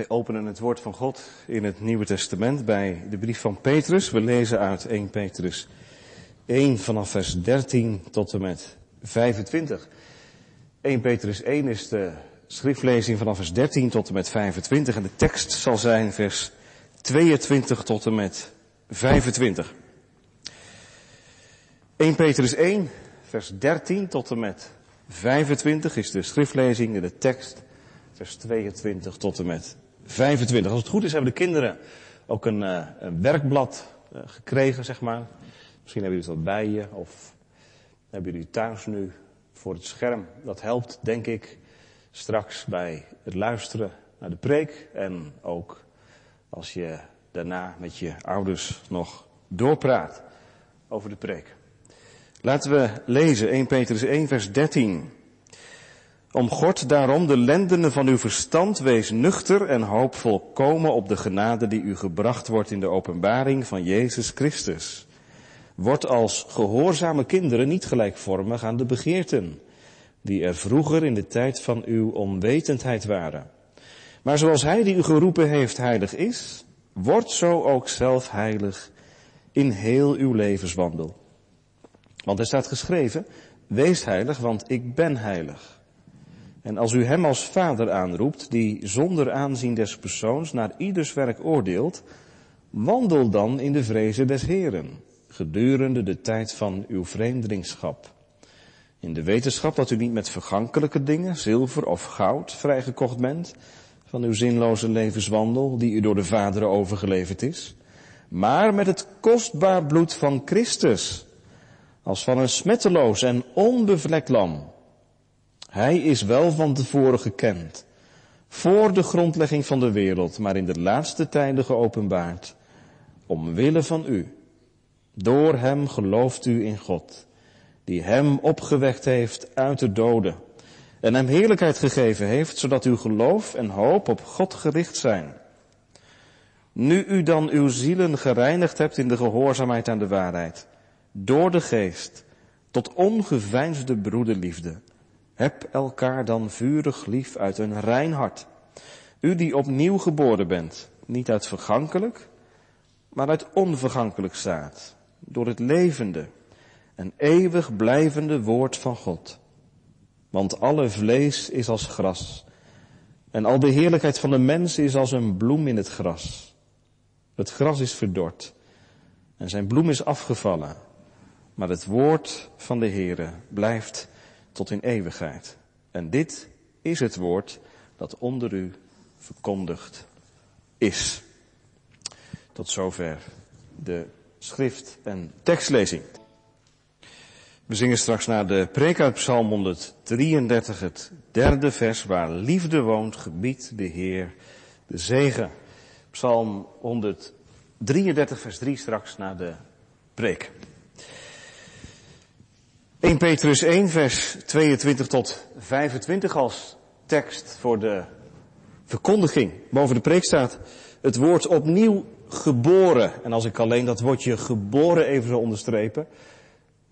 Wij openen het woord van God in het Nieuwe Testament bij de brief van Petrus. We lezen uit 1 Petrus 1 vanaf vers 13 tot en met 25. 1 Petrus 1 is de schriftlezing vanaf vers 13 tot en met 25 en de tekst zal zijn vers 22 tot en met 25. 1 Petrus 1 vers 13 tot en met 25 is de schriftlezing en de tekst vers 22 tot en met 25. Als het goed is hebben de kinderen ook een, een werkblad uh, gekregen, zeg maar. Misschien hebben jullie wat bij je of hebben jullie thuis nu voor het scherm. Dat helpt, denk ik, straks bij het luisteren naar de preek en ook als je daarna met je ouders nog doorpraat over de preek. Laten we lezen 1 Petrus 1 vers 13. Om God daarom de lendenen van uw verstand wees nuchter en hoop volkomen op de genade die u gebracht wordt in de openbaring van Jezus Christus. Word als gehoorzame kinderen niet gelijkvormig aan de begeerten, die er vroeger in de tijd van uw onwetendheid waren. Maar zoals Hij die u geroepen heeft heilig is, word zo ook zelf heilig in heel uw levenswandel. Want er staat geschreven, wees heilig, want ik ben heilig. En als u hem als vader aanroept, die zonder aanzien des persoons naar ieders werk oordeelt, wandel dan in de vrezen des Heren, gedurende de tijd van uw vreemdelingschap. In de wetenschap dat u niet met vergankelijke dingen, zilver of goud, vrijgekocht bent, van uw zinloze levenswandel, die u door de vaderen overgeleverd is, maar met het kostbaar bloed van Christus, als van een smetteloos en onbevlekt lam, hij is wel van tevoren gekend, voor de grondlegging van de wereld, maar in de laatste tijden geopenbaard, omwille van u. Door hem gelooft u in God, die hem opgewekt heeft uit de doden en hem heerlijkheid gegeven heeft, zodat uw geloof en hoop op God gericht zijn. Nu u dan uw zielen gereinigd hebt in de gehoorzaamheid aan de waarheid, door de geest, tot ongeveinsde broederliefde, heb elkaar dan vurig lief uit een rein hart. U die opnieuw geboren bent, niet uit vergankelijk, maar uit onvergankelijk staat, door het levende en eeuwig blijvende woord van God. Want alle vlees is als gras, en al de heerlijkheid van de mens is als een bloem in het gras. Het gras is verdord, en zijn bloem is afgevallen, maar het woord van de Heere blijft tot in eeuwigheid. En dit is het woord dat onder u verkondigd is. Tot zover de schrift en tekstlezing. We zingen straks naar de preek uit Psalm 133, het derde vers, waar liefde woont, gebied de Heer de zegen. Psalm 133, vers 3 straks naar de preek. 1 Petrus 1, vers 22 tot 25 als tekst voor de verkondiging. Boven de preek staat het woord opnieuw geboren. En als ik alleen dat woordje geboren even zou onderstrepen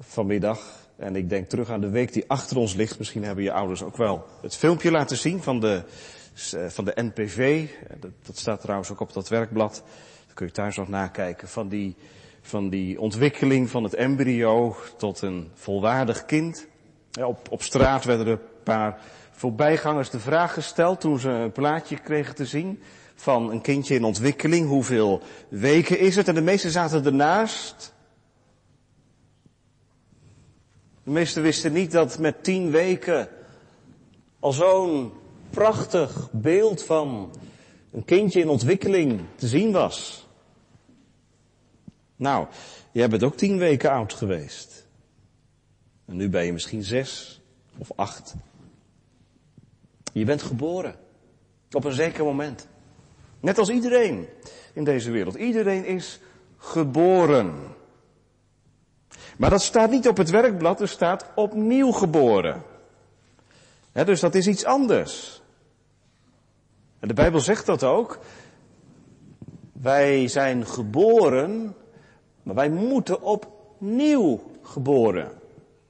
vanmiddag. En ik denk terug aan de week die achter ons ligt. Misschien hebben je ouders ook wel het filmpje laten zien van de, van de NPV. Dat, dat staat trouwens ook op dat werkblad. Dat kun je thuis nog nakijken. Van die van die ontwikkeling van het embryo tot een volwaardig kind. op, op straat werden er een paar voorbijgangers de vraag gesteld toen ze een plaatje kregen te zien van een kindje in ontwikkeling. Hoeveel weken is het? En de meesten zaten ernaast. De meesten wisten niet dat met tien weken al zo'n prachtig beeld van een kindje in ontwikkeling te zien was. Nou, jij bent ook tien weken oud geweest. En nu ben je misschien zes of acht. Je bent geboren. Op een zeker moment. Net als iedereen in deze wereld. Iedereen is geboren. Maar dat staat niet op het werkblad, er staat opnieuw geboren. dus dat is iets anders. En de Bijbel zegt dat ook. Wij zijn geboren maar wij moeten opnieuw geboren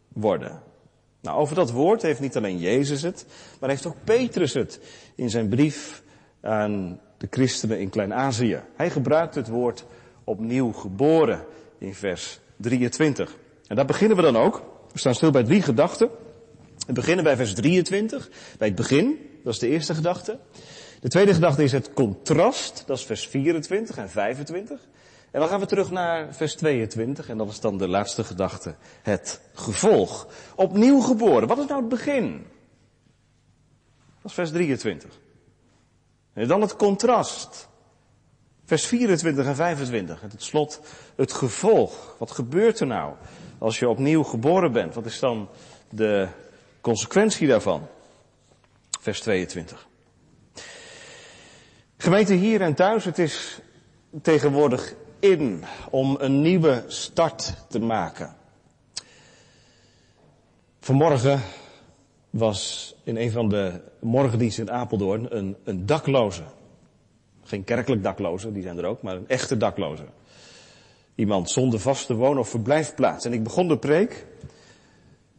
worden. Nou, over dat woord heeft niet alleen Jezus het, maar heeft ook Petrus het in zijn brief aan de christenen in Klein-Azië. Hij gebruikt het woord opnieuw geboren in vers 23. En daar beginnen we dan ook. We staan stil bij drie gedachten. We beginnen bij vers 23, bij het begin. Dat is de eerste gedachte. De tweede gedachte is het contrast. Dat is vers 24 en 25. En dan gaan we terug naar vers 22 en dat is dan de laatste gedachte. Het gevolg. Opnieuw geboren. Wat is nou het begin? Dat is vers 23. En dan het contrast. Vers 24 en 25. En tot slot het gevolg. Wat gebeurt er nou als je opnieuw geboren bent? Wat is dan de consequentie daarvan? Vers 22. Gemeente hier en thuis, het is tegenwoordig in om een nieuwe start te maken. Vanmorgen was in een van de morgendiensten in Apeldoorn een, een dakloze. Geen kerkelijk dakloze, die zijn er ook, maar een echte dakloze. Iemand zonder vaste woon- of verblijfplaats. En ik begon de preek,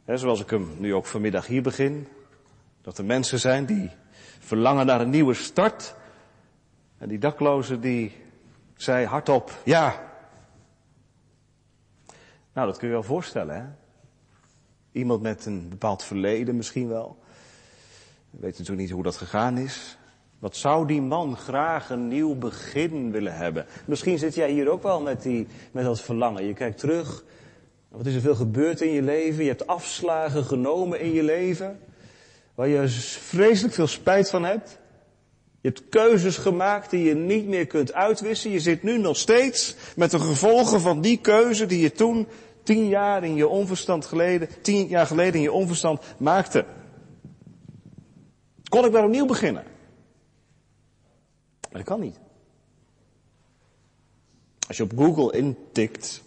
hè, zoals ik hem nu ook vanmiddag hier begin, dat er mensen zijn die verlangen naar een nieuwe start. En die dakloze die zei hardop, ja. Nou, dat kun je wel voorstellen, hè? Iemand met een bepaald verleden misschien wel. We weten natuurlijk niet hoe dat gegaan is. Wat zou die man graag een nieuw begin willen hebben? Misschien zit jij hier ook wel met, die, met dat verlangen. Je kijkt terug. Wat is er veel gebeurd in je leven? Je hebt afslagen genomen in je leven. Waar je vreselijk veel spijt van hebt. Je hebt keuzes gemaakt die je niet meer kunt uitwissen. Je zit nu nog steeds met de gevolgen van die keuze die je toen tien jaar in je onverstand geleden, tien jaar geleden in je onverstand maakte. Kon ik daar opnieuw beginnen? Maar dat kan niet. Als je op Google intikt,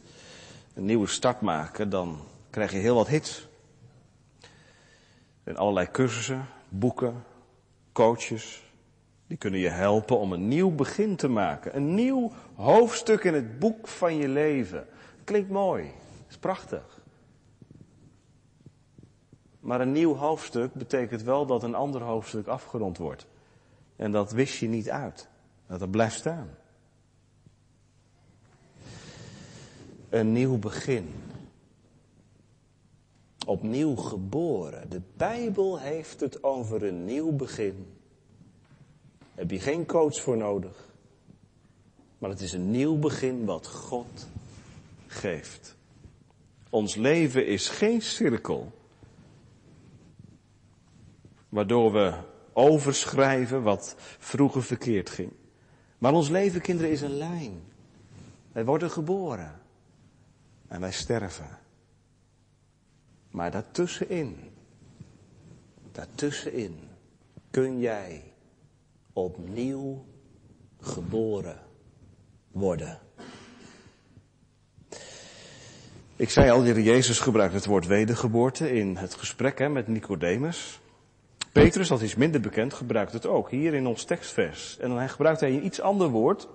een nieuwe start maken, dan krijg je heel wat hits. En allerlei cursussen, boeken, coaches, die kunnen je helpen om een nieuw begin te maken. Een nieuw hoofdstuk in het boek van je leven. Klinkt mooi. Is prachtig. Maar een nieuw hoofdstuk betekent wel dat een ander hoofdstuk afgerond wordt. En dat wist je niet uit. Dat dat blijft staan. Een nieuw begin. Opnieuw geboren. De Bijbel heeft het over een nieuw begin. Heb je geen coach voor nodig. Maar het is een nieuw begin wat God geeft. Ons leven is geen cirkel. Waardoor we overschrijven wat vroeger verkeerd ging. Maar ons leven, kinderen, is een lijn. Wij worden geboren. En wij sterven. Maar daartussenin, daartussenin kun jij opnieuw geboren worden. Ik zei al, de Jezus gebruikt het woord wedergeboorte in het gesprek hè, met Nicodemus. Petrus, dat is minder bekend, gebruikt het ook, hier in ons tekstvers. En dan gebruikt hij een iets ander woord.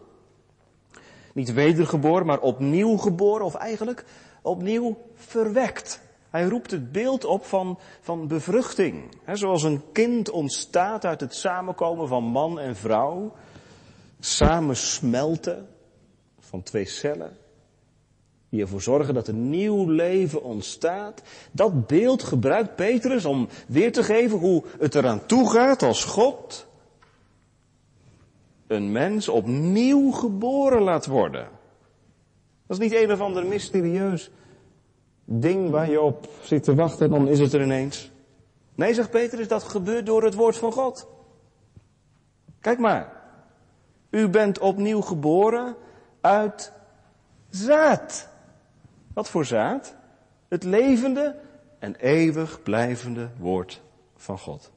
Niet wedergeboren, maar opnieuw geboren, of eigenlijk opnieuw verwekt. Hij roept het beeld op van, van bevruchting. Zoals een kind ontstaat uit het samenkomen van man en vrouw. Samensmelten van twee cellen. Die ervoor zorgen dat een nieuw leven ontstaat. Dat beeld gebruikt Petrus om weer te geven hoe het eraan toe gaat als God een mens opnieuw geboren laat worden. Dat is niet een of ander mysterieus ding waar je op zit te wachten en dan is het er ineens. Nee, zegt Petrus, dat gebeurt door het woord van God. Kijk maar. U bent opnieuw geboren uit zaad. Wat voor zaad? Het levende en eeuwig blijvende woord van God.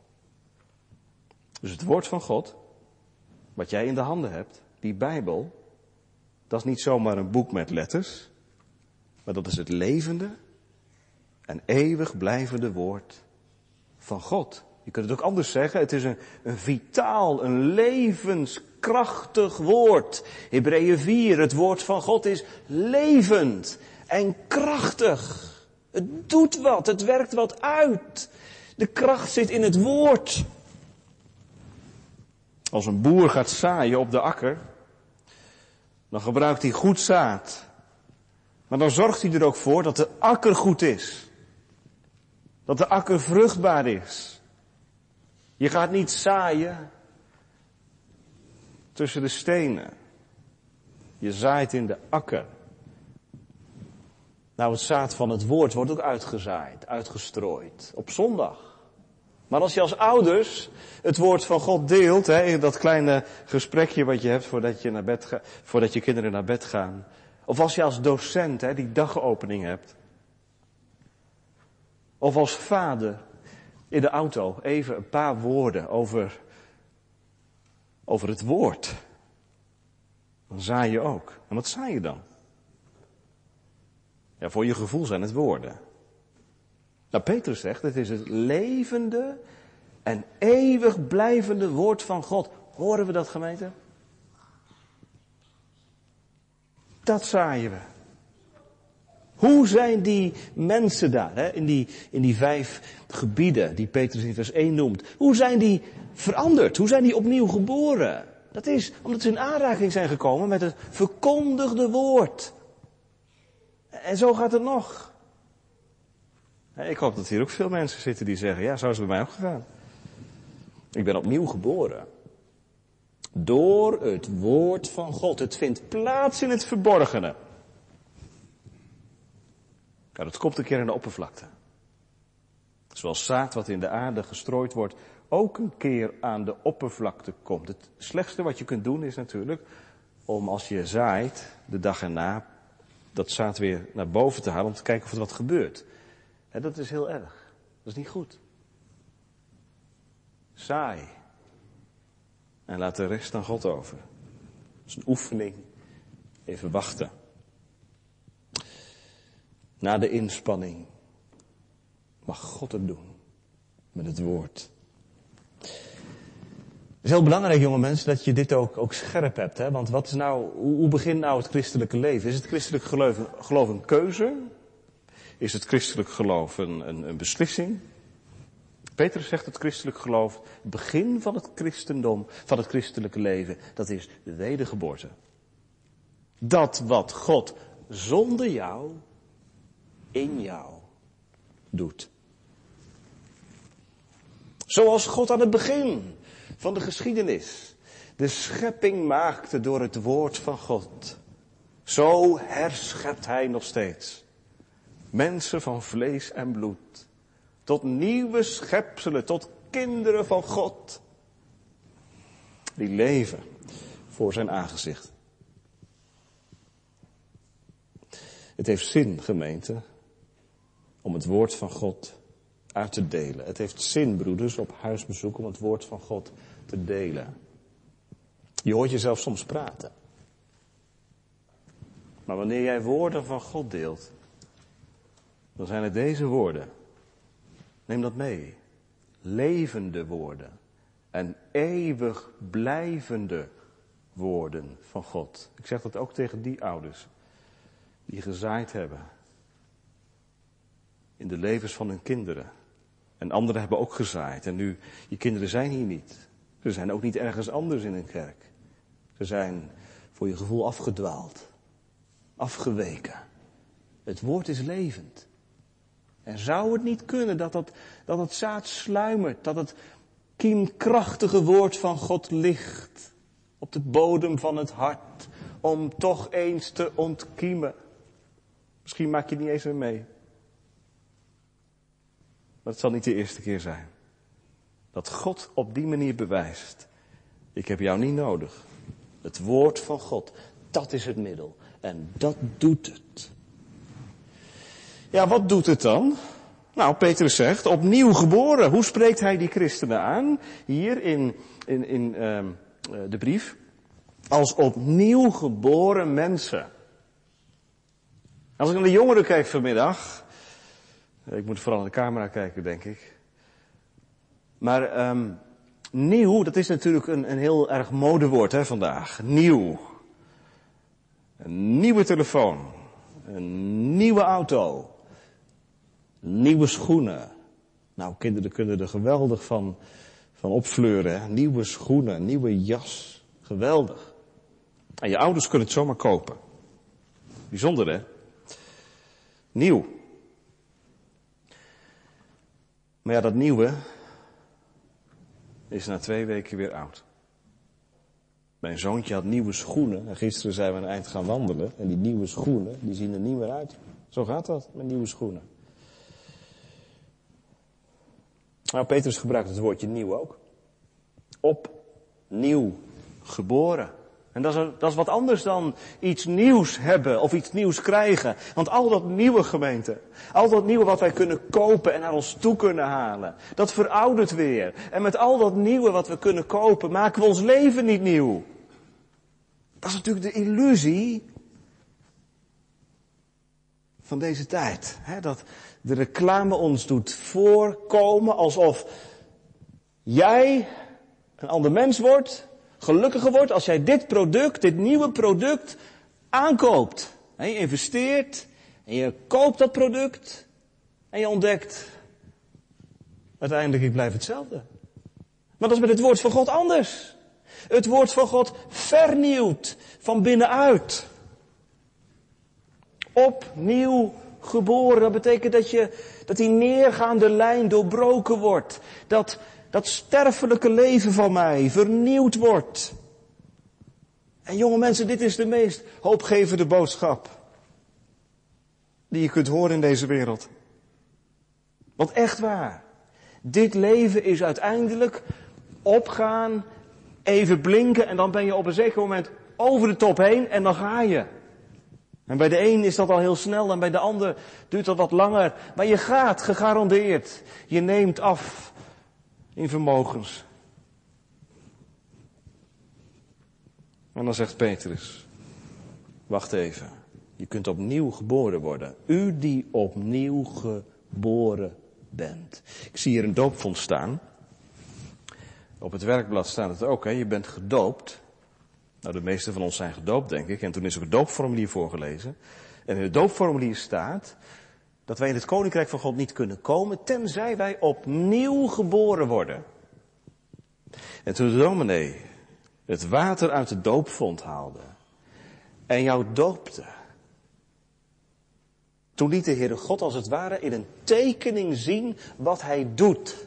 Dus het woord van God, wat jij in de handen hebt, die Bijbel, dat is niet zomaar een boek met letters. Maar dat is het levende en eeuwig blijvende woord van God. Je kunt het ook anders zeggen. Het is een, een vitaal, een levenskrachtig woord. Hebreeën 4, het woord van God is levend en krachtig. Het doet wat, het werkt wat uit. De kracht zit in het woord. Als een boer gaat zaaien op de akker, dan gebruikt hij goed zaad. Maar dan zorgt hij er ook voor dat de akker goed is. Dat de akker vruchtbaar is. Je gaat niet zaaien tussen de stenen. Je zaait in de akker. Nou, het zaad van het woord wordt ook uitgezaaid, uitgestrooid. Op zondag. Maar als je als ouders het woord van God deelt, hè, dat kleine gesprekje wat je hebt voordat je, naar bed ga, voordat je kinderen naar bed gaan. Of als je als docent hè, die dagopening hebt. Of als vader in de auto even een paar woorden over, over het woord. Dan zaai je ook. En wat zaai je dan? Ja, voor je gevoel zijn het woorden. Nou, Petrus zegt, het is het levende en eeuwig blijvende woord van God. Horen we dat gemeente? Dat zaaien we. Hoe zijn die mensen daar, hè, in, die, in die vijf gebieden die Petrus in vers 1 noemt, hoe zijn die veranderd? Hoe zijn die opnieuw geboren? Dat is omdat ze in aanraking zijn gekomen met het verkondigde woord. En zo gaat het nog. Ik hoop dat hier ook veel mensen zitten die zeggen, ja, zo is het bij mij ook gegaan. Ik ben opnieuw geboren. Door het woord van God. Het vindt plaats in het verborgene. Ja, dat komt een keer in de oppervlakte. Zoals zaad wat in de aarde gestrooid wordt, ook een keer aan de oppervlakte komt. Het slechtste wat je kunt doen is natuurlijk om als je zaait, de dag erna, dat zaad weer naar boven te halen om te kijken of er wat gebeurt. En dat is heel erg. Dat is niet goed. Saai. En laat de rest aan God over. Dat is een oefening. Even wachten. Na de inspanning mag God het doen. Met het woord. Het is heel belangrijk, jonge mensen, dat je dit ook, ook scherp hebt. Hè? Want wat is nou, hoe, begint nou het christelijke leven? Is het christelijk geloof, geloof een keuze? Is het christelijk geloof een, een beslissing? Petrus zegt het christelijk geloof, het begin van het christendom, van het christelijke leven, dat is de wedergeboorte. Dat wat God zonder jou, in jou, doet. Zoals God aan het begin van de geschiedenis de schepping maakte door het woord van God. Zo herschept hij nog steeds. Mensen van vlees en bloed. Tot nieuwe schepselen, tot kinderen van God. Die leven voor zijn aangezicht. Het heeft zin, gemeente, om het woord van God uit te delen. Het heeft zin, broeders, op huisbezoek om het woord van God te delen. Je hoort jezelf soms praten. Maar wanneer jij woorden van God deelt, dan zijn het deze woorden. Neem dat mee. Levende woorden en eeuwig blijvende woorden van God. Ik zeg dat ook tegen die ouders die gezaaid hebben in de levens van hun kinderen. En anderen hebben ook gezaaid. En nu, je kinderen zijn hier niet. Ze zijn ook niet ergens anders in een kerk. Ze zijn voor je gevoel afgedwaald. Afgeweken. Het woord is levend. En zou het niet kunnen dat, dat, dat het zaad sluimert, dat het kiemkrachtige woord van God ligt op de bodem van het hart, om toch eens te ontkiemen. Misschien maak je het niet eens meer mee. Maar het zal niet de eerste keer zijn. Dat God op die manier bewijst. Ik heb jou niet nodig. Het woord van God, dat is het middel. En dat doet het. Ja, wat doet het dan? Nou, Petrus zegt, opnieuw geboren. Hoe spreekt hij die christenen aan? Hier in, in, in uh, de brief. Als opnieuw geboren mensen. Als ik naar de jongeren kijk vanmiddag. Ik moet vooral naar de camera kijken, denk ik. Maar um, nieuw, dat is natuurlijk een, een heel erg modewoord hè, vandaag. Nieuw. Een nieuwe telefoon. Een nieuwe auto. Nieuwe schoenen. Nou, kinderen kunnen er geweldig van, van opfleuren. Hè? Nieuwe schoenen, nieuwe jas. Geweldig. En je ouders kunnen het zomaar kopen. Bijzonder hè? Nieuw. Maar ja, dat nieuwe is na twee weken weer oud. Mijn zoontje had nieuwe schoenen en gisteren zijn we een eind gaan wandelen. En die nieuwe schoenen, die zien er niet meer uit. Zo gaat dat met nieuwe schoenen. Nou, Petrus gebruikt het woordje nieuw ook. Opnieuw geboren. En dat is, dat is wat anders dan iets nieuws hebben of iets nieuws krijgen. Want al dat nieuwe gemeente, al dat nieuwe wat wij kunnen kopen en naar ons toe kunnen halen, dat veroudert weer. En met al dat nieuwe wat we kunnen kopen, maken we ons leven niet nieuw. Dat is natuurlijk de illusie van deze tijd. Hè? Dat de reclame ons doet voorkomen alsof jij een ander mens wordt, gelukkiger wordt als jij dit product, dit nieuwe product aankoopt. je investeert en je koopt dat product en je ontdekt, uiteindelijk ik blijf hetzelfde. Maar dat is met het woord van God anders. Het woord van God vernieuwt van binnenuit. Opnieuw geboren. Dat betekent dat, je, dat die neergaande lijn doorbroken wordt. Dat dat sterfelijke leven van mij vernieuwd wordt. En jonge mensen, dit is de meest hoopgevende boodschap die je kunt horen in deze wereld. Want echt waar, dit leven is uiteindelijk opgaan, even blinken en dan ben je op een zeker moment over de top heen en dan ga je. En bij de een is dat al heel snel en bij de ander duurt dat wat langer. Maar je gaat, gegarandeerd. Je neemt af in vermogens. En dan zegt Petrus, wacht even, je kunt opnieuw geboren worden. U die opnieuw geboren bent. Ik zie hier een doopfonds staan. Op het werkblad staat het ook, hè? je bent gedoopt. Nou, de meeste van ons zijn gedoopt, denk ik. En toen is ook het doopformulier voorgelezen. En in het doopformulier staat dat wij in het koninkrijk van God niet kunnen komen, tenzij wij opnieuw geboren worden. En toen de dominee het water uit de doopvond haalde en jou doopte, toen liet de Heere God als het ware in een tekening zien wat hij doet.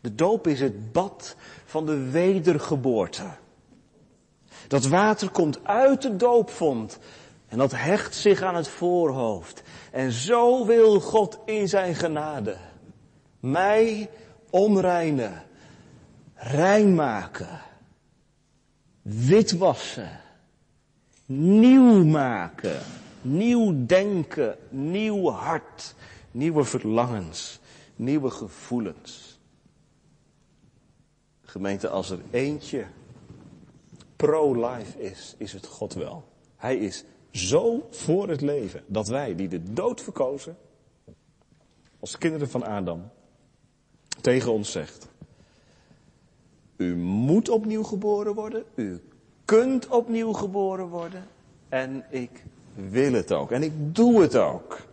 De doop is het bad van de wedergeboorte. Dat water komt uit de doopvond en dat hecht zich aan het voorhoofd. En zo wil God in zijn genade mij onreine, rein maken, witwassen, nieuw maken, nieuw denken, nieuw hart, nieuwe verlangens, nieuwe gevoelens. Gemeente, als er eentje pro-life is, is het God wel. Hij is zo voor het leven dat wij die de dood verkozen, als kinderen van Adam, tegen ons zegt. U moet opnieuw geboren worden, u kunt opnieuw geboren worden en ik wil het ook en ik doe het ook.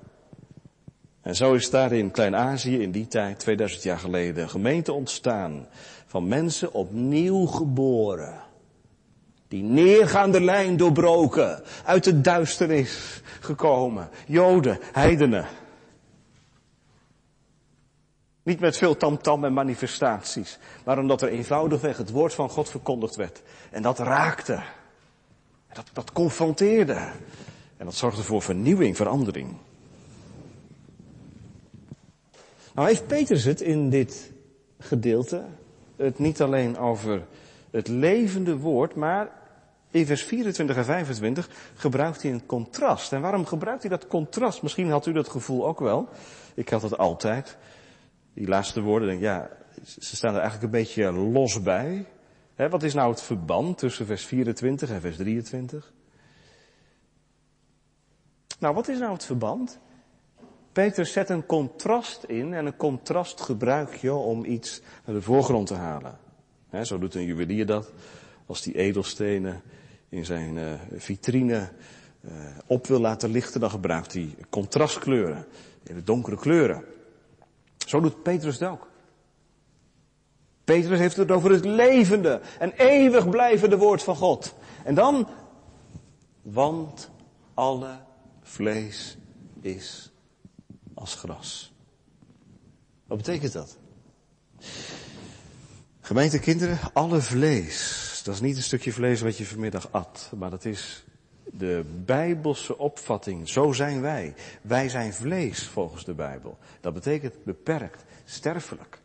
En zo is daar in Klein-Azië in die tijd, 2000 jaar geleden, een gemeente ontstaan van mensen opnieuw geboren. Die neergaande lijn doorbroken, uit de duisternis gekomen. Joden, heidenen. Niet met veel tamtam en manifestaties, maar omdat er eenvoudigweg het woord van God verkondigd werd. En dat raakte. Dat, dat confronteerde. En dat zorgde voor vernieuwing, verandering. Nou heeft Petrus het in dit gedeelte het niet alleen over het levende woord, maar in vers 24 en 25 gebruikt hij een contrast. En waarom gebruikt hij dat contrast? Misschien had u dat gevoel ook wel. Ik had het altijd. Die laatste woorden, denk ja, ze staan er eigenlijk een beetje los bij. wat is nou het verband tussen vers 24 en vers 23? Nou, wat is nou het verband? Peter zet een contrast in en een contrast gebruik je om iets naar de voorgrond te halen. zo doet een juwelier dat. Als die edelstenen in zijn uh, vitrine uh, op wil laten lichten, dan gebruikt hij contrastkleuren, hele donkere kleuren. Zo doet Petrus het ook. Petrus heeft het over het levende en eeuwig blijvende woord van God. En dan, want alle vlees is als gras. Wat betekent dat? Gemeente kinderen, alle vlees. Dat is niet een stukje vlees wat je vanmiddag at, maar dat is de bijbelse opvatting. Zo zijn wij. Wij zijn vlees volgens de Bijbel. Dat betekent beperkt, sterfelijk.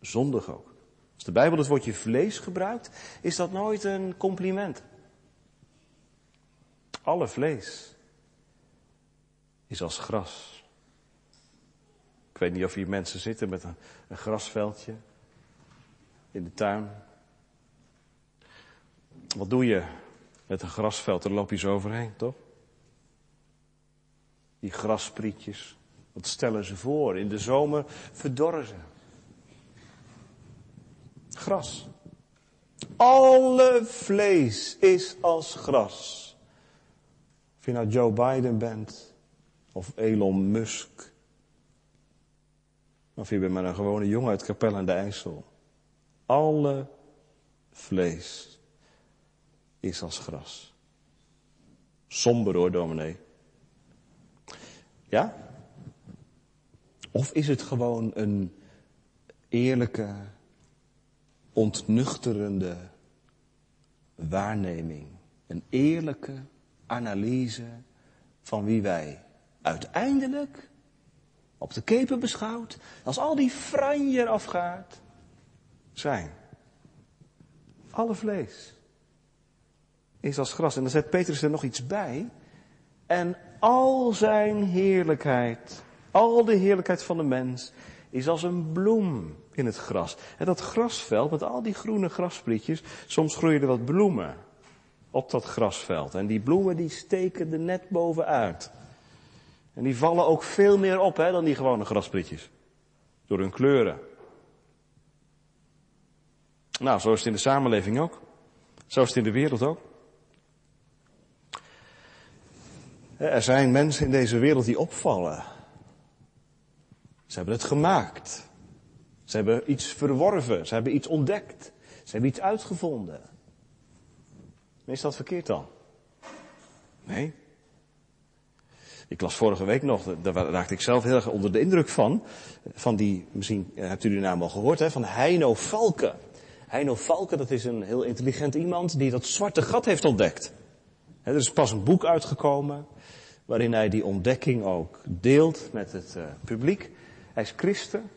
Zondig ook. Als de Bijbel het woordje vlees gebruikt, is dat nooit een compliment. Alle vlees is als gras. Ik weet niet of hier mensen zitten met een, een grasveldje in de tuin. Wat doe je met een grasveld? Daar loop je zo overheen, toch? Die grasprietjes, wat stellen ze voor? In de zomer verdorren ze. Gras. Alle vlees is als gras. Of je nou Joe Biden bent, of Elon Musk, of je bent maar een gewone jongen uit Capelle aan de IJssel. Alle vlees is als gras. Somber hoor, dominee. Ja? Of is het gewoon een eerlijke, ontnuchterende waarneming? Een eerlijke analyse van wie wij uiteindelijk op de keper beschouwd, als al die franje eraf gaat, zijn. Alle vlees is als gras. En dan zet Petrus er nog iets bij. En al zijn heerlijkheid, al de heerlijkheid van de mens, is als een bloem in het gras. En dat grasveld met al die groene grasprietjes, soms groeien er wat bloemen op dat grasveld. En die bloemen die steken er net bovenuit. En die vallen ook veel meer op hè, dan die gewone grasprietjes. Door hun kleuren. Nou, zo is het in de samenleving ook. Zo is het in de wereld ook. Er zijn mensen in deze wereld die opvallen. Ze hebben het gemaakt. Ze hebben iets verworven. Ze hebben iets ontdekt. Ze hebben iets uitgevonden. Is dat verkeerd dan? Nee. Ik las vorige week nog, daar raakte ik zelf heel erg onder de indruk van. Van die, misschien eh, hebt u die naam al gehoord, hè, van Heino Valken. Heino Valken, dat is een heel intelligent iemand die dat zwarte gat heeft ontdekt. er is pas een boek uitgekomen waarin hij die ontdekking ook deelt met het publiek. Hij is christen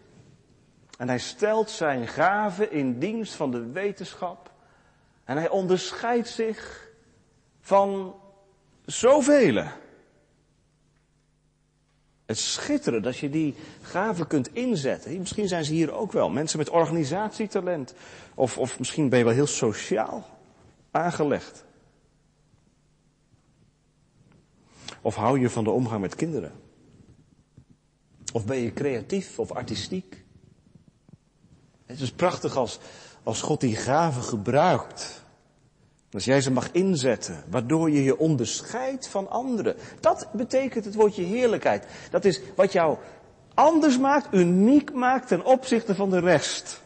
en hij stelt zijn gaven in dienst van de wetenschap en hij onderscheidt zich van zoveel. Het schitteren dat je die gaven kunt inzetten. Misschien zijn ze hier ook wel. Mensen met organisatietalent. Of, of misschien ben je wel heel sociaal aangelegd. Of hou je van de omgang met kinderen? Of ben je creatief of artistiek? Het is prachtig als, als God die gaven gebruikt. Als jij ze mag inzetten, waardoor je je onderscheidt van anderen. Dat betekent het woordje heerlijkheid. Dat is wat jou anders maakt, uniek maakt ten opzichte van de rest.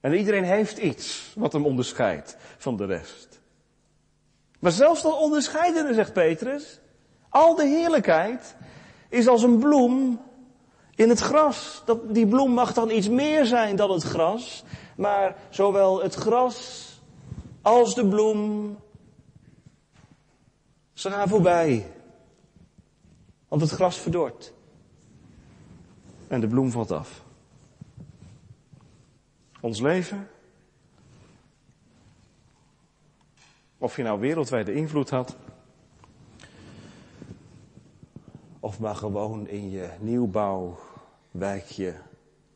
En iedereen heeft iets wat hem onderscheidt van de rest. Maar zelfs dat onderscheidende, zegt Petrus, al de heerlijkheid is als een bloem in het gras. Dat, die bloem mag dan iets meer zijn dan het gras, maar zowel het gras als de bloem. Ze gaan voorbij. Want het gras verdort. En de bloem valt af. Ons leven. Of je nou wereldwijde invloed had. Of maar gewoon in je nieuwbouwwijkje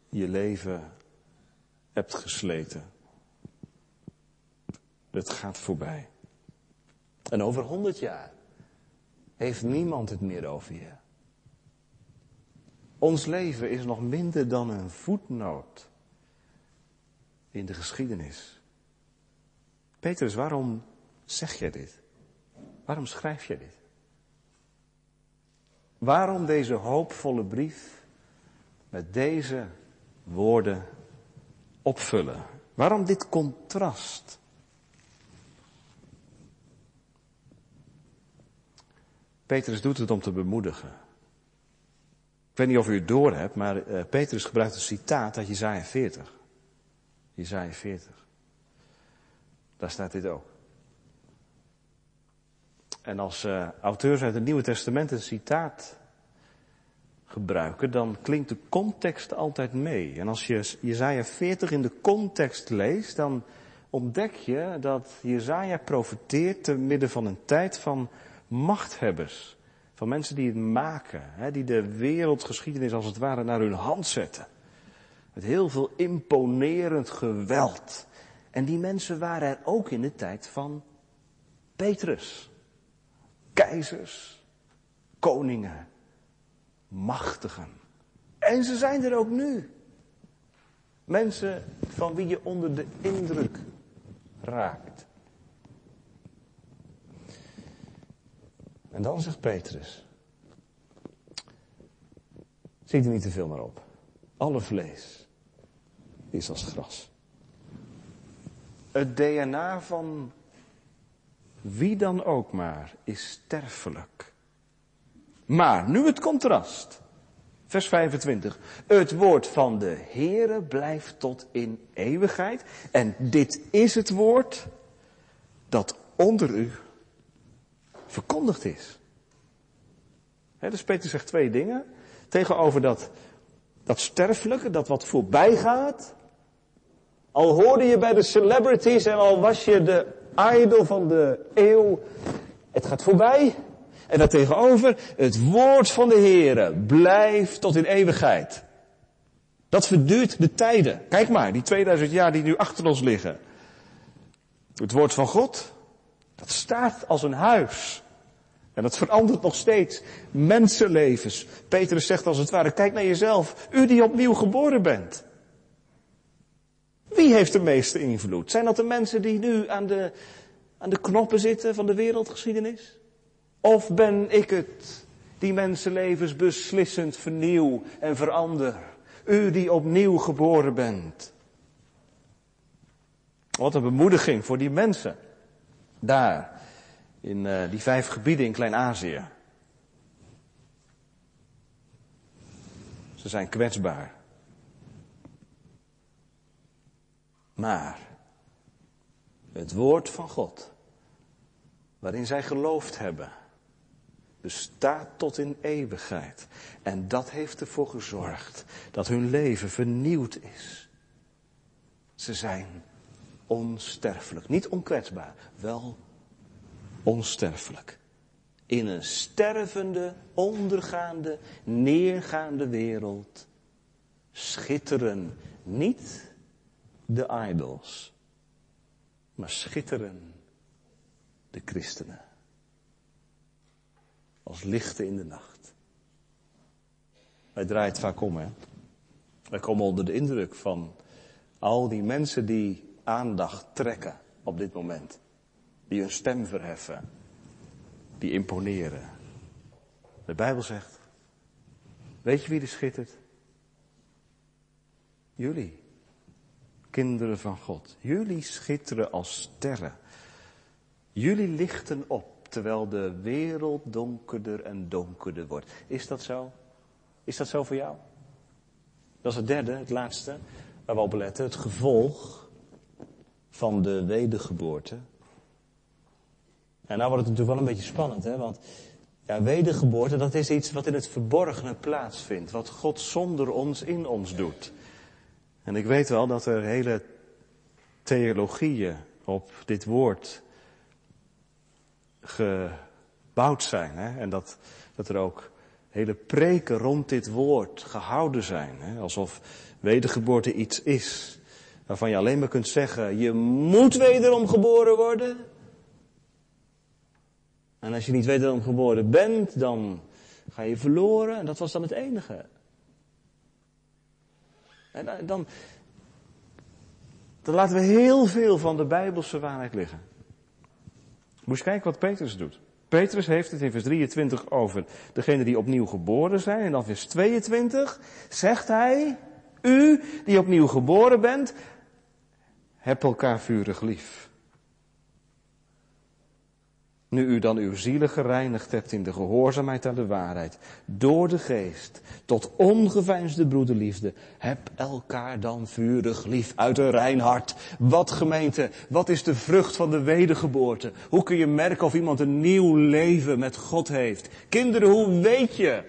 je leven hebt gesleten. Het gaat voorbij. En over honderd jaar heeft niemand het meer over je. Ons leven is nog minder dan een voetnoot in de geschiedenis. Petrus, waarom zeg jij dit? Waarom schrijf je dit? Waarom deze hoopvolle brief met deze woorden opvullen. Waarom dit contrast? Petrus doet het om te bemoedigen. Ik weet niet of u het door hebt, maar uh, Petrus gebruikt een citaat uit Jezaja 40. Jezaja 40. Daar staat dit ook. En als uh, auteurs uit het Nieuwe Testament een citaat gebruiken, dan klinkt de context altijd mee. En als je Jezaja 40 in de context leest, dan ontdek je dat Jezaja profeteert te midden van een tijd van machthebbers. Van mensen die het maken, hè, die de wereldgeschiedenis als het ware naar hun hand zetten. Met heel veel imponerend geweld. En die mensen waren er ook in de tijd van Petrus. Keizers, koningen, machtigen. En ze zijn er ook nu. Mensen van wie je onder de indruk raakt. En dan zegt Petrus. Ziet er niet te veel meer op. Alle vlees is als gras. Het DNA van wie dan ook maar is sterfelijk. Maar nu het contrast. Vers 25. Het woord van de Heere blijft tot in eeuwigheid. En dit is het woord dat onder u verkondigd is. He, dus Peter zegt twee dingen. Tegenover dat, dat sterfelijke, dat wat voorbij gaat. Al hoorde je bij de celebrities en al was je de idol van de eeuw. Het gaat voorbij. En daartegenover, het woord van de Heere blijft tot in eeuwigheid. Dat verduurt de tijden. Kijk maar, die 2000 jaar die nu achter ons liggen. Het woord van God, dat staat als een huis. En dat verandert nog steeds mensenlevens. Petrus zegt als het ware, kijk naar jezelf. U die opnieuw geboren bent. Wie heeft de meeste invloed? Zijn dat de mensen die nu aan de, aan de knoppen zitten van de wereldgeschiedenis? Of ben ik het die mensenlevens beslissend vernieuw en verander? U die opnieuw geboren bent. Wat een bemoediging voor die mensen. Daar, in uh, die vijf gebieden in Klein-Azië. Ze zijn kwetsbaar. Maar het woord van God, waarin zij geloofd hebben, bestaat tot in eeuwigheid. En dat heeft ervoor gezorgd dat hun leven vernieuwd is. Ze zijn onsterfelijk. Niet onkwetsbaar, wel onsterfelijk. In een stervende, ondergaande, neergaande wereld schitteren niet de idols, maar schitteren de christenen. Als lichten in de nacht. Wij draaien het vaak om, hè. Wij komen onder de indruk van al die mensen die aandacht trekken op dit moment. Die hun stem verheffen. Die imponeren. De Bijbel zegt, weet je wie er schittert? Jullie kinderen van God. Jullie schitteren als sterren. Jullie lichten op terwijl de wereld donkerder en donkerder wordt. Is dat zo? Is dat zo voor jou? Dat is het derde, het laatste, waar we op letten. Het gevolg van de wedergeboorte. En nou wordt het natuurlijk wel een beetje spannend, hè? Want ja, wedergeboorte, dat is iets wat in het verborgene plaatsvindt. Wat God zonder ons in ons doet. En ik weet wel dat er hele theologieën op dit woord gebouwd zijn. Hè? En dat, dat er ook hele preken rond dit woord gehouden zijn. Hè? Alsof wedergeboorte iets is. Waarvan je alleen maar kunt zeggen, je moet wederom geboren worden. En als je niet wederom geboren bent, dan ga je verloren. En dat was dan het enige. En dan, dan laten we heel veel van de Bijbelse waarheid liggen. Moet je kijken wat Petrus doet. Petrus heeft het in vers 23 over degene die opnieuw geboren zijn. En dan vers 22 zegt hij, U die opnieuw geboren bent, heb elkaar vurig lief. Nu u dan uw zielen gereinigd hebt in de gehoorzaamheid aan de waarheid, door de geest, tot ongeveinsde broederliefde, heb elkaar dan vurig lief uit een rein hart. Wat gemeente, wat is de vrucht van de wedergeboorte? Hoe kun je merken of iemand een nieuw leven met God heeft? Kinderen, hoe weet je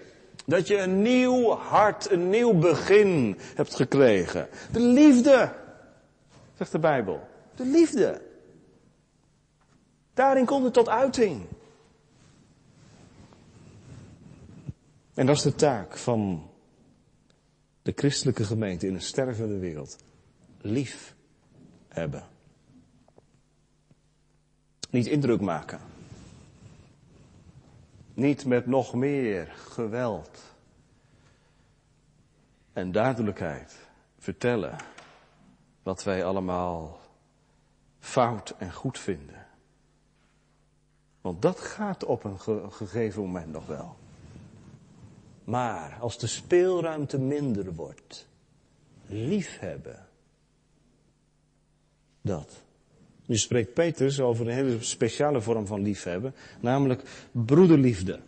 dat je een nieuw hart, een nieuw begin hebt gekregen? De liefde, zegt de Bijbel. De liefde. Daarin komt het tot uiting. En dat is de taak van de christelijke gemeente in een stervende wereld. Lief hebben. Niet indruk maken. Niet met nog meer geweld en duidelijkheid vertellen wat wij allemaal fout en goed vinden. Want dat gaat op een gegeven moment nog wel. Maar als de speelruimte minder wordt, liefhebben. Dat. Nu spreekt Petrus over een hele speciale vorm van liefhebben, namelijk broederliefde.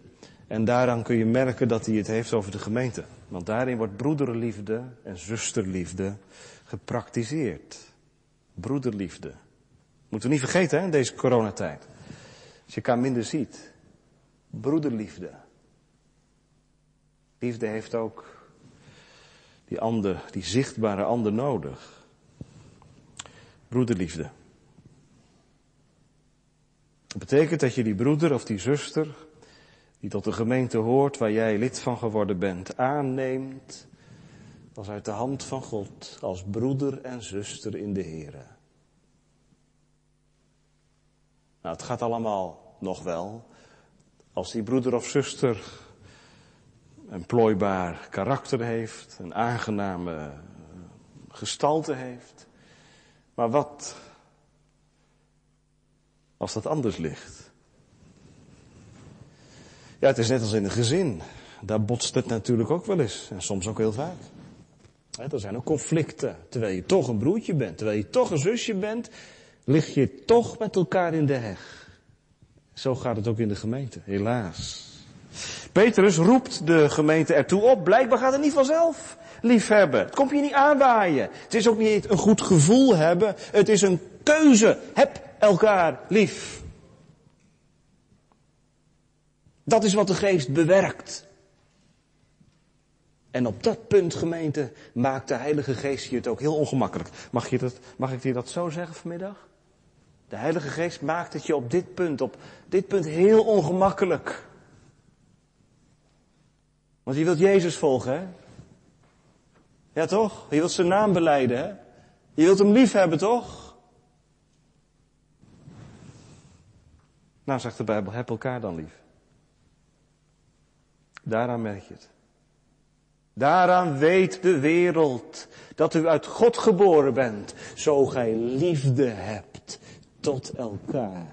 En daaraan kun je merken dat hij het heeft over de gemeente. Want daarin wordt broederliefde en zusterliefde gepraktiseerd. Broederliefde. Moeten we niet vergeten hè, in deze coronatijd. Als je elkaar minder ziet. Broederliefde. Liefde heeft ook die ander, die zichtbare ander nodig. Broederliefde. Dat betekent dat je die broeder of die zuster, die tot de gemeente hoort waar jij lid van geworden bent, aanneemt als uit de hand van God, als broeder en zuster in de Here. Nou, het gaat allemaal nog wel. Als die broeder of zuster een plooibaar karakter heeft, een aangename gestalte heeft. Maar wat als dat anders ligt? Ja, het is net als in een gezin. Daar botst het natuurlijk ook wel eens. En soms ook heel vaak. er zijn ook conflicten. Terwijl je toch een broertje bent, terwijl je toch een zusje bent, lig je toch met elkaar in de heg. Zo gaat het ook in de gemeente, helaas. Petrus roept de gemeente ertoe op. Blijkbaar gaat het niet vanzelf. Liefhebben. Het komt je niet aanwaaien. Het is ook niet een goed gevoel hebben. Het is een keuze. Heb elkaar lief. Dat is wat de geest bewerkt. En op dat punt, gemeente, maakt de Heilige Geest je het ook heel ongemakkelijk. Mag, je dat, mag ik je dat zo zeggen vanmiddag? De Heilige Geest maakt het je op dit punt, op dit punt heel ongemakkelijk. Want je wilt Jezus volgen, hè? Ja toch? Je wilt zijn naam beleiden, hè? Je wilt hem lief hebben, toch? Nou, zegt de Bijbel, heb elkaar dan lief. Daaraan merk je het. Daaraan weet de wereld dat u uit God geboren bent, zo gij liefde hebt tot elkaar.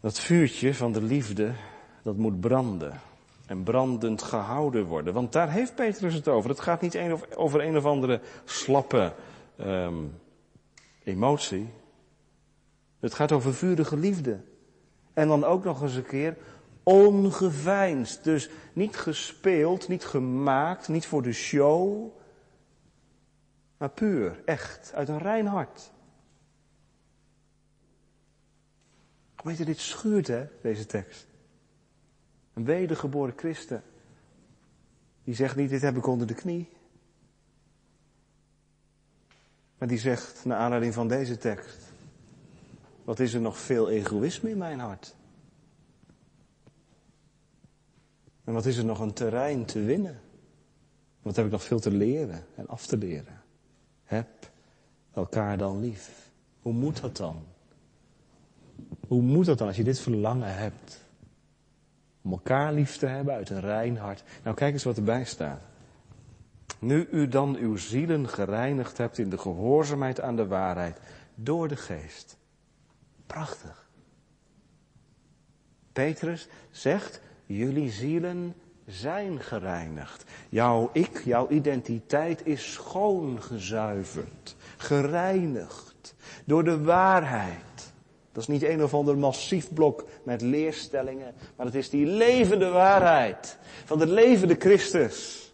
Dat vuurtje van de liefde, dat moet branden. En brandend gehouden worden. Want daar heeft Petrus het over. Het gaat niet over een of andere slappe um, emotie. Het gaat over vurige liefde. En dan ook nog eens een keer ongeveinsd. Dus niet gespeeld, niet gemaakt, niet voor de show. Maar puur, echt, uit een rein hart. Weet je, dit schuurt hè, deze tekst. Een wedergeboren christen. Die zegt niet, dit heb ik onder de knie. Maar die zegt, naar aanleiding van deze tekst. Wat is er nog veel egoïsme in mijn hart? En wat is er nog een terrein te winnen? Wat heb ik nog veel te leren en af te leren? Heb elkaar dan lief. Hoe moet dat dan? Hoe moet dat dan als je dit verlangen hebt? Om elkaar lief te hebben uit een rein hart. Nou, kijk eens wat erbij staat. Nu u dan uw zielen gereinigd hebt in de gehoorzaamheid aan de waarheid door de geest. Prachtig. Petrus zegt, jullie zielen zijn gereinigd. Jouw ik, jouw identiteit is schoongezuiverd, gereinigd door de waarheid. Dat is niet een of ander massief blok met leerstellingen, maar het is die levende waarheid van de levende Christus.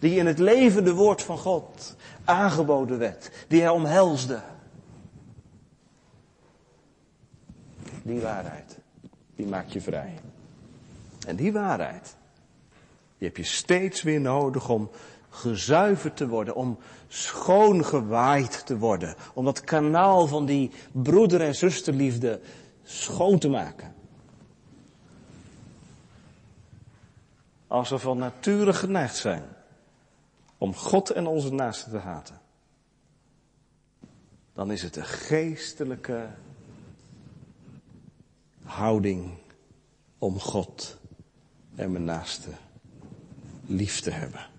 Die in het levende woord van God aangeboden werd, die hij omhelsde. Die waarheid, die maakt je vrij. En die waarheid, die heb je steeds weer nodig om gezuiverd te worden, om schoongewaaid te worden, om dat kanaal van die broeder- en zusterliefde schoon te maken. Als we van nature geneigd zijn om God en onze naasten te haten, dan is het een geestelijke houding om God en mijn naaste lief te hebben.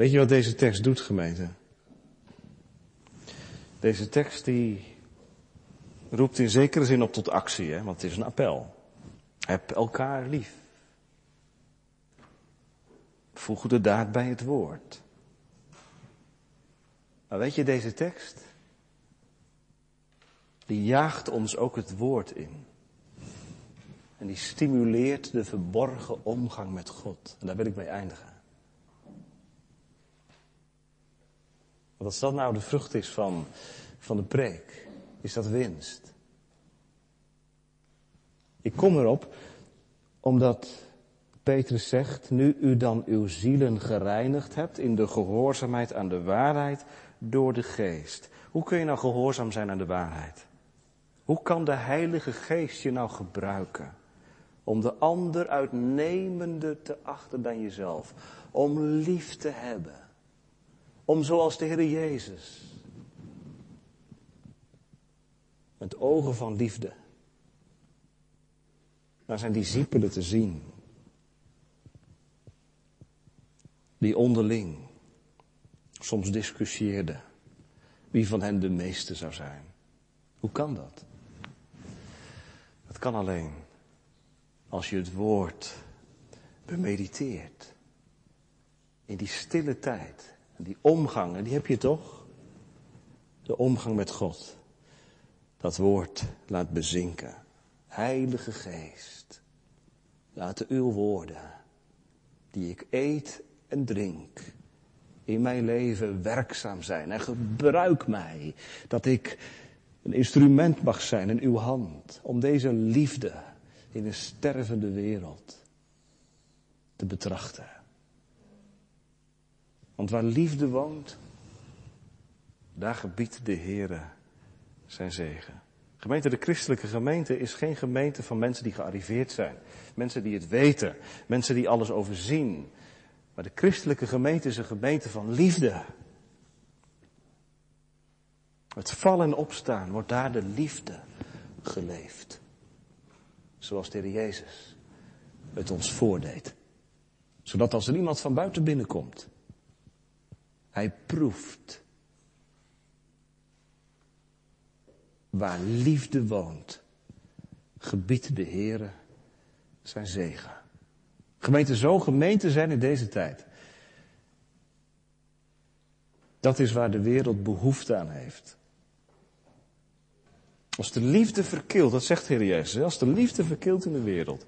Weet je wat deze tekst doet, gemeente? Deze tekst die roept in zekere zin op tot actie, hè? want het is een appel. Heb elkaar lief. Voeg de daad bij het woord. Maar weet je, deze tekst, die jaagt ons ook het woord in. En die stimuleert de verborgen omgang met God. En daar wil ik mee eindigen. Want als dat nou de vrucht is van, van de preek, is dat winst. Ik kom erop omdat Petrus zegt, nu u dan uw zielen gereinigd hebt in de gehoorzaamheid aan de waarheid door de geest. Hoe kun je nou gehoorzaam zijn aan de waarheid? Hoe kan de Heilige Geest je nou gebruiken? Om de ander uitnemende te achten dan jezelf. Om lief te hebben. Om zoals de Heer Jezus. Met ogen van liefde. Naar zijn discipelen te zien. Die onderling soms discussieerden. Wie van hen de meeste zou zijn. Hoe kan dat? Dat kan alleen als je het woord bemediteert. In die stille tijd. Die omgang, en die heb je toch? De omgang met God. Dat woord laat bezinken. Heilige Geest, laten uw woorden, die ik eet en drink, in mijn leven werkzaam zijn. En gebruik mij, dat ik een instrument mag zijn in uw hand, om deze liefde in een stervende wereld te betrachten. Want waar liefde woont, daar gebiedt de Heere zijn zegen. Gemeente, de christelijke gemeente is geen gemeente van mensen die gearriveerd zijn. Mensen die het weten. Mensen die alles overzien. Maar de christelijke gemeente is een gemeente van liefde. Het vallen en opstaan wordt daar de liefde geleefd. Zoals de Heer Jezus het ons voordeed. Zodat als er iemand van buiten binnenkomt, hij proeft waar liefde woont, gebiedt de Heere zijn zegen. Gemeente zo gemeente zijn in deze tijd. Dat is waar de wereld behoefte aan heeft. Als de liefde verkilt, dat zegt Heer Jezus, als de liefde verkilt in de wereld,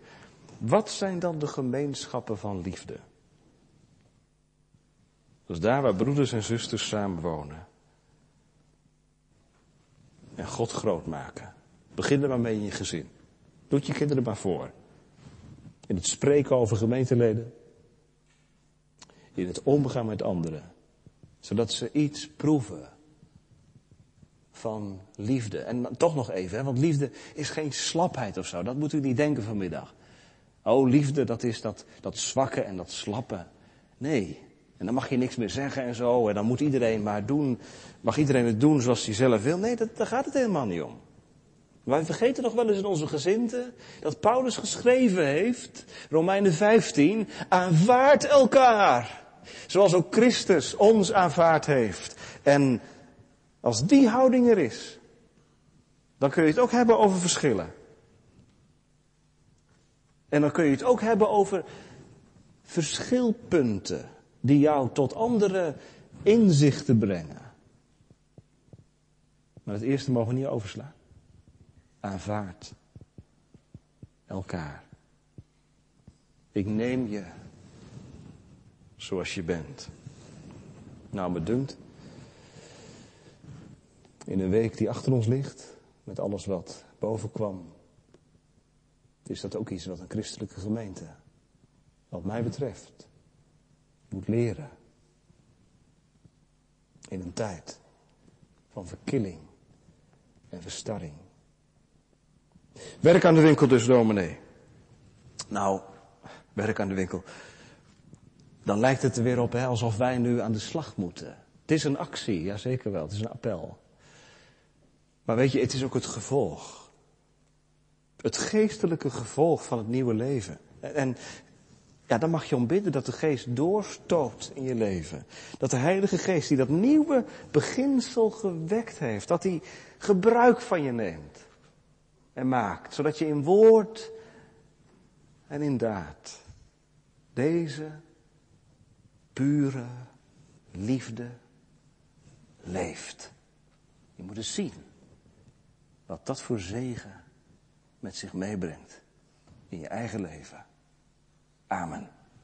wat zijn dan de gemeenschappen van liefde? Dat is daar waar broeders en zusters samen wonen. En God groot maken. Begin er maar mee in je gezin. Doe je kinderen maar voor. In het spreken over gemeenteleden. In het omgaan met anderen. Zodat ze iets proeven van liefde. En toch nog even, hè, want liefde is geen slapheid of zo. Dat moet u niet denken vanmiddag. Oh, liefde, dat is dat, dat zwakke en dat slappe. Nee. En dan mag je niks meer zeggen en zo. En dan moet iedereen maar doen. Mag iedereen het doen zoals hij zelf wil. Nee, dat, daar gaat het helemaal niet om. Wij vergeten nog wel eens in onze gezinten dat Paulus geschreven heeft, Romeinen 15, aanvaard elkaar. Zoals ook Christus ons aanvaard heeft. En als die houding er is, Dan kun je het ook hebben over verschillen. En dan kun je het ook hebben over verschilpunten die jou tot andere inzichten brengen. Maar het eerste mogen we niet overslaan. Aanvaard elkaar. Ik neem je zoals je bent. Nou, me dunkt, in een week die achter ons ligt, met alles wat boven kwam, is dat ook iets wat een christelijke gemeente, wat mij betreft, moet leren. In een tijd van verkilling en verstarring. Werk aan de winkel dus, dominee. Nou, werk aan de winkel. Dan lijkt het er weer op hè, alsof wij nu aan de slag moeten. Het is een actie, ja zeker wel, het is een appel. Maar weet je, het is ook het gevolg. Het geestelijke gevolg van het nieuwe leven. En ja, dan mag je om bidden dat de geest doorstoot in je leven. Dat de Heilige Geest die dat nieuwe beginsel gewekt heeft, dat hij gebruik van je neemt en maakt. Zodat je in woord en in daad deze pure liefde leeft. Je moet eens zien wat dat voor zegen met zich meebrengt in je eigen leven. Amen.